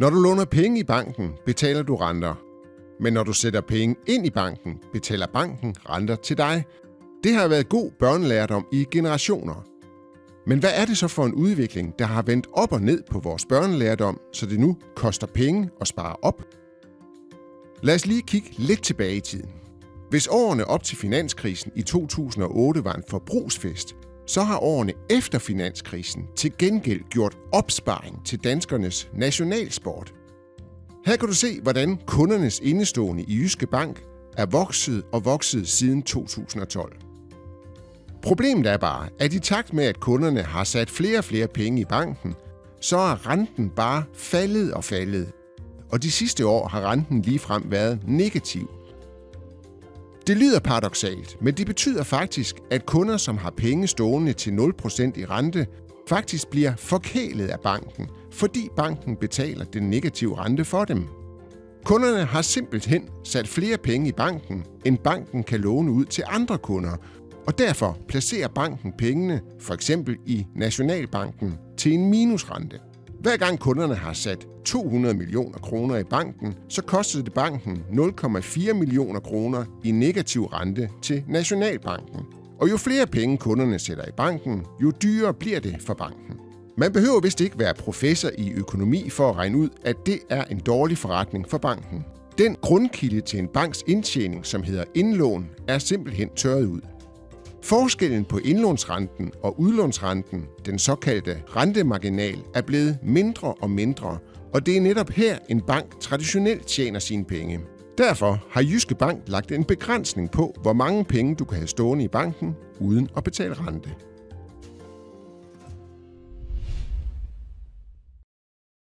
Når du låner penge i banken, betaler du renter. Men når du sætter penge ind i banken, betaler banken renter til dig. Det har været god børnelærdom i generationer. Men hvad er det så for en udvikling, der har vendt op og ned på vores børnelærdom, så det nu koster penge at spare op? Lad os lige kigge lidt tilbage i tiden. Hvis årene op til finanskrisen i 2008 var en forbrugsfest, så har årene efter finanskrisen til gengæld gjort opsparing til danskernes nationalsport. Her kan du se, hvordan kundernes indestående i Jyske Bank er vokset og vokset siden 2012. Problemet er bare, at i takt med, at kunderne har sat flere og flere penge i banken, så er renten bare faldet og faldet. Og de sidste år har renten ligefrem været negativ. Det lyder paradoxalt, men det betyder faktisk, at kunder, som har penge stående til 0% i rente, faktisk bliver forkælet af banken, fordi banken betaler den negative rente for dem. Kunderne har simpelthen sat flere penge i banken, end banken kan låne ud til andre kunder, og derfor placerer banken pengene, for eksempel i Nationalbanken, til en minusrente. Hver gang kunderne har sat 200 millioner kroner i banken, så kostede det banken 0,4 millioner kroner i negativ rente til Nationalbanken. Og jo flere penge kunderne sætter i banken, jo dyrere bliver det for banken. Man behøver vist ikke være professor i økonomi for at regne ud, at det er en dårlig forretning for banken. Den grundkilde til en banks indtjening, som hedder indlån, er simpelthen tørret ud. Forskellen på indlånsrenten og udlånsrenten, den såkaldte rentemarginal, er blevet mindre og mindre, og det er netop her, en bank traditionelt tjener sine penge. Derfor har Jyske Bank lagt en begrænsning på, hvor mange penge du kan have stående i banken uden at betale rente.